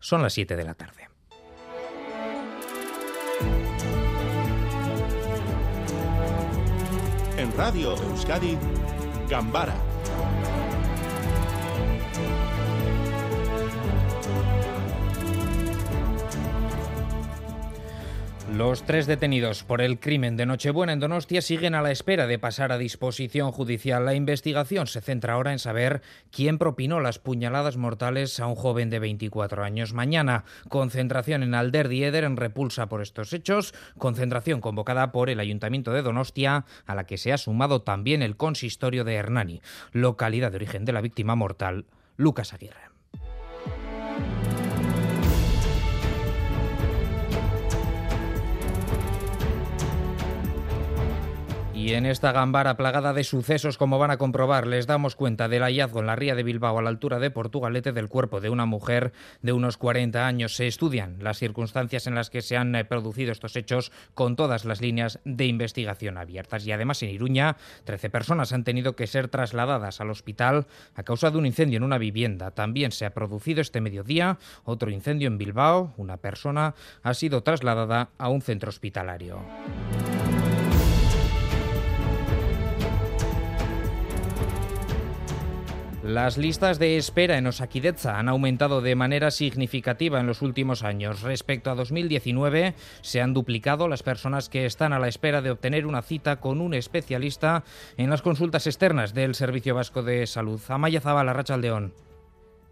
Son las 7 de la tarde. En Radio Euskadi, Gambara Los tres detenidos por el crimen de Nochebuena en Donostia siguen a la espera de pasar a disposición judicial. La investigación se centra ahora en saber quién propinó las puñaladas mortales a un joven de 24 años. Mañana, concentración en Alder Dieder en repulsa por estos hechos, concentración convocada por el Ayuntamiento de Donostia, a la que se ha sumado también el consistorio de Hernani, localidad de origen de la víctima mortal, Lucas Aguirre. Y en esta gambara plagada de sucesos, como van a comprobar, les damos cuenta del hallazgo en la ría de Bilbao a la altura de Portugalete del cuerpo de una mujer de unos 40 años. Se estudian las circunstancias en las que se han eh, producido estos hechos con todas las líneas de investigación abiertas. Y además en Iruña, 13 personas han tenido que ser trasladadas al hospital a causa de un incendio en una vivienda. También se ha producido este mediodía otro incendio en Bilbao. Una persona ha sido trasladada a un centro hospitalario. Las listas de espera en Osakidecha han aumentado de manera significativa en los últimos años. Respecto a 2019, se han duplicado las personas que están a la espera de obtener una cita con un especialista en las consultas externas del Servicio Vasco de Salud. Amaya Zabala, Rachaldeón.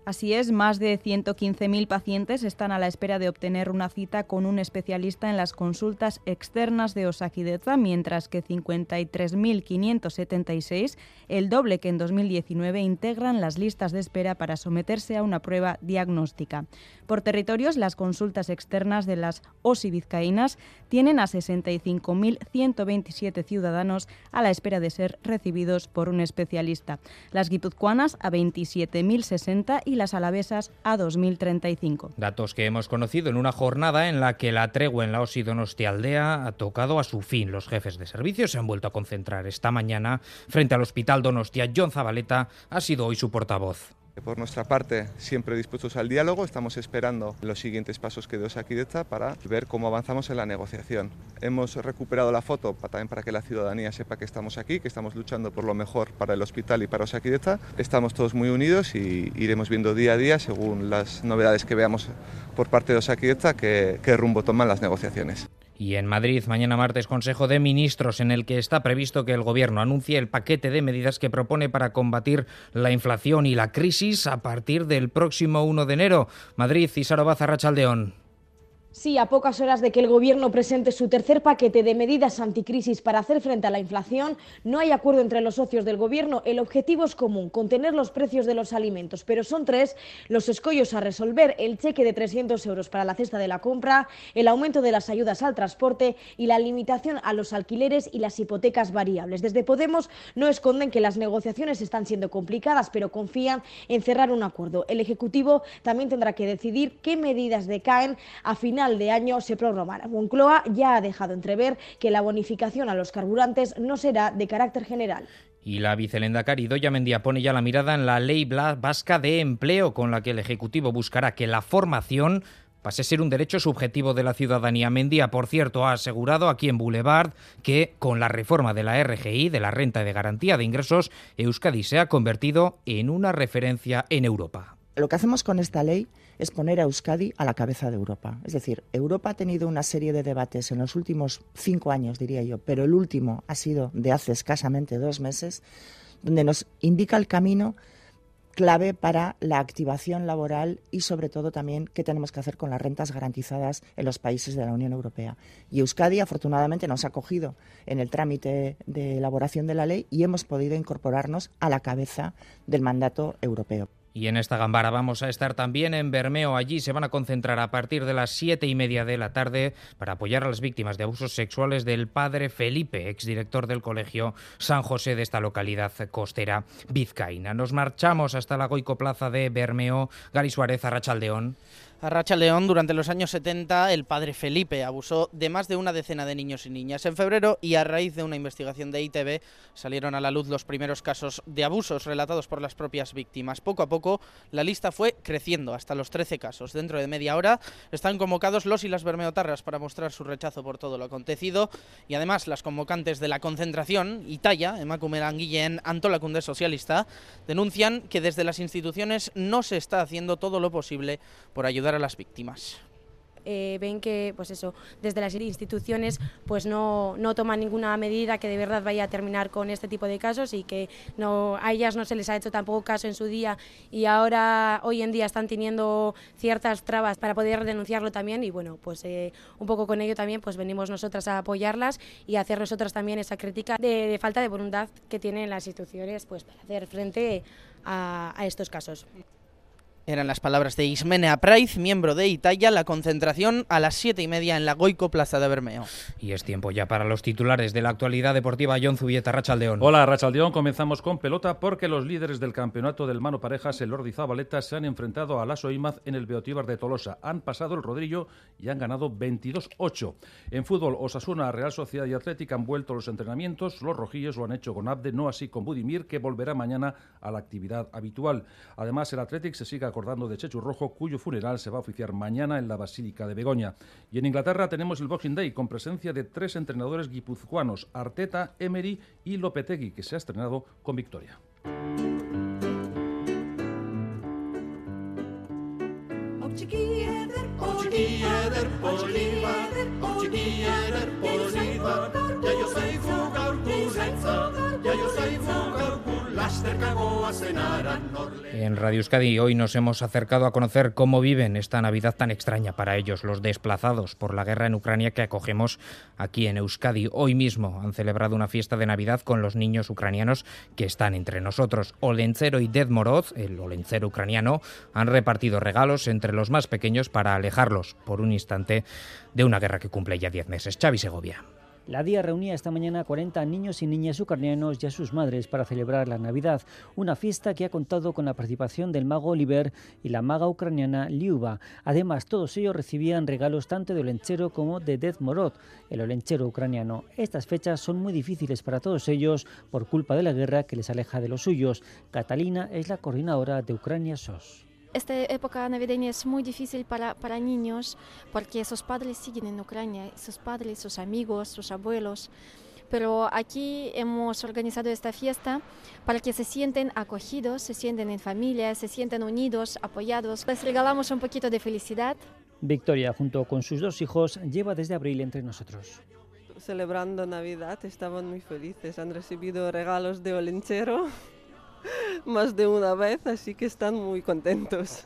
Así es, más de 115.000 pacientes están a la espera de obtener una cita con un especialista en las consultas externas de Osakideza, mientras que 53.576, el doble que en 2019, integran las listas de espera para someterse a una prueba diagnóstica. Por territorios, las consultas externas de las OSI vizcaínas tienen a 65.127 ciudadanos a la espera de ser recibidos por un especialista. Las guipuzcoanas a 27.060 y las alavesas a 2035. Datos que hemos conocido en una jornada en la que la tregua en la OSI Aldea ha tocado a su fin. Los jefes de servicios se han vuelto a concentrar esta mañana frente al Hospital Donostia. John Zabaleta ha sido hoy su portavoz. Por nuestra parte, siempre dispuestos al diálogo, estamos esperando los siguientes pasos que dio Saquideta para ver cómo avanzamos en la negociación. Hemos recuperado la foto también para que la ciudadanía sepa que estamos aquí, que estamos luchando por lo mejor para el hospital y para Osaquideta. Estamos todos muy unidos y iremos viendo día a día, según las novedades que veamos por parte de Osaquideta, qué rumbo toman las negociaciones. Y en Madrid, mañana martes, Consejo de Ministros, en el que está previsto que el Gobierno anuncie el paquete de medidas que propone para combatir la inflación y la crisis a partir del próximo 1 de enero. Madrid, Isaro Rachaldeón. Sí, a pocas horas de que el Gobierno presente su tercer paquete de medidas anticrisis para hacer frente a la inflación, no hay acuerdo entre los socios del Gobierno. El objetivo es común, contener los precios de los alimentos, pero son tres los escollos a resolver, el cheque de 300 euros para la cesta de la compra, el aumento de las ayudas al transporte y la limitación a los alquileres y las hipotecas variables. Desde Podemos no esconden que las negociaciones están siendo complicadas, pero confían en cerrar un acuerdo. El Ejecutivo también tendrá que decidir qué medidas decaen a final de año se prorrogará. Moncloa ya ha dejado entrever que la bonificación a los carburantes no será de carácter general. Y la vicelenda Caridoya Mendía pone ya la mirada en la ley vasca de empleo, con la que el Ejecutivo buscará que la formación pase a ser un derecho subjetivo de la ciudadanía. Mendía, por cierto, ha asegurado aquí en Boulevard que con la reforma de la RGI, de la renta de garantía de ingresos, Euskadi se ha convertido en una referencia en Europa. Lo que hacemos con esta ley es poner a Euskadi a la cabeza de Europa. Es decir, Europa ha tenido una serie de debates en los últimos cinco años, diría yo, pero el último ha sido de hace escasamente dos meses, donde nos indica el camino clave para la activación laboral y sobre todo también qué tenemos que hacer con las rentas garantizadas en los países de la Unión Europea. Y Euskadi afortunadamente nos ha cogido en el trámite de elaboración de la ley y hemos podido incorporarnos a la cabeza del mandato europeo. Y en esta gambara vamos a estar también en Bermeo. Allí se van a concentrar a partir de las siete y media de la tarde para apoyar a las víctimas de abusos sexuales del padre Felipe, exdirector del colegio San José de esta localidad costera vizcaína. Nos marchamos hasta la Goico Plaza de Bermeo. Gary Suárez, Arrachaldeón. A Racha León, durante los años 70, el padre Felipe abusó de más de una decena de niños y niñas. En febrero, y a raíz de una investigación de ITV, salieron a la luz los primeros casos de abusos relatados por las propias víctimas. Poco a poco, la lista fue creciendo hasta los 13 casos. Dentro de media hora están convocados los y las bermeotarras para mostrar su rechazo por todo lo acontecido. Y además, las convocantes de la concentración, Italia, Emakume Guillén, Antola Cunde Socialista, denuncian que desde las instituciones no se está haciendo todo lo posible por ayudar a las víctimas. Eh, ven que pues eso, desde las instituciones pues no, no, toman ninguna medida que de verdad vaya a terminar con este tipo de casos y que no, a ellas no se les ha hecho tampoco caso en su día y ahora hoy en día están teniendo ciertas trabas para poder denunciarlo también y bueno pues eh, un poco con ello también pues venimos nosotras a apoyarlas y hacer nosotras también esa crítica de, falta de voluntad que tienen las instituciones pues para hacer frente a estos casos. Eran las palabras de Ismene Apraiz, miembro de Italia, la concentración a las siete y media en la Goico Plaza de Bermeo. Y es tiempo ya para los titulares de la actualidad deportiva. John Zubieta, Rachaldeón. Hola, Rachaldeón. Comenzamos con pelota porque los líderes del campeonato del mano parejas, el Lordi Zabaleta, se han enfrentado a Lasso Imaz en el Beotíbar de Tolosa. Han pasado el rodrillo y han ganado 22-8. En fútbol, Osasuna, Real Sociedad y Atlética han vuelto los entrenamientos. Los rojillos lo han hecho con Abde, no así con Budimir, que volverá mañana a la actividad habitual. Además, el Athletic se sigue acordando de Chechu Rojo, cuyo funeral se va a oficiar mañana en la Basílica de Begoña. Y en Inglaterra tenemos el Boxing Day con presencia de tres entrenadores guipuzcoanos, Arteta, Emery y Lopetegui, que se ha estrenado con victoria. En Radio Euskadi hoy nos hemos acercado a conocer cómo viven esta Navidad tan extraña para ellos, los desplazados por la guerra en Ucrania que acogemos aquí en Euskadi. Hoy mismo han celebrado una fiesta de Navidad con los niños ucranianos que están entre nosotros. Olencero y Dedmorod, el olencero ucraniano, han repartido regalos entre los más pequeños para alejarlos por un instante de una guerra que cumple ya 10 meses. Xavi Segovia. La DIA reunía esta mañana a 40 niños y niñas ucranianos y a sus madres para celebrar la Navidad, una fiesta que ha contado con la participación del mago Oliver y la maga ucraniana Liuba. Además, todos ellos recibían regalos tanto de Olenchero como de Death Morod, el Olenchero ucraniano. Estas fechas son muy difíciles para todos ellos por culpa de la guerra que les aleja de los suyos. Catalina es la coordinadora de Ucrania SOS. Esta época navideña es muy difícil para, para niños porque sus padres siguen en Ucrania, sus padres, sus amigos, sus abuelos. Pero aquí hemos organizado esta fiesta para que se sienten acogidos, se sienten en familia, se sienten unidos, apoyados. Les regalamos un poquito de felicidad. Victoria, junto con sus dos hijos, lleva desde abril entre nosotros. Celebrando Navidad, estaban muy felices. Han recibido regalos de Olenchero más de una vez, así que están muy contentos.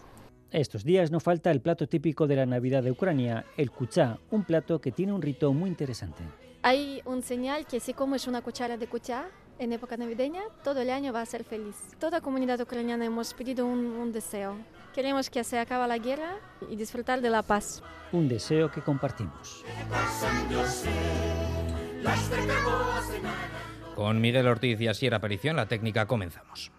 Estos días no falta el plato típico de la Navidad de Ucrania, el kuchá, un plato que tiene un rito muy interesante. Hay un señal que si comes una cuchara de kuchá en época navideña, todo el año va a ser feliz. Toda comunidad ucraniana hemos pedido un, un deseo. Queremos que se acabe la guerra y disfrutar de la paz. Un deseo que compartimos. Con Miguel Ortiz y Asier Aparición, la técnica comenzamos.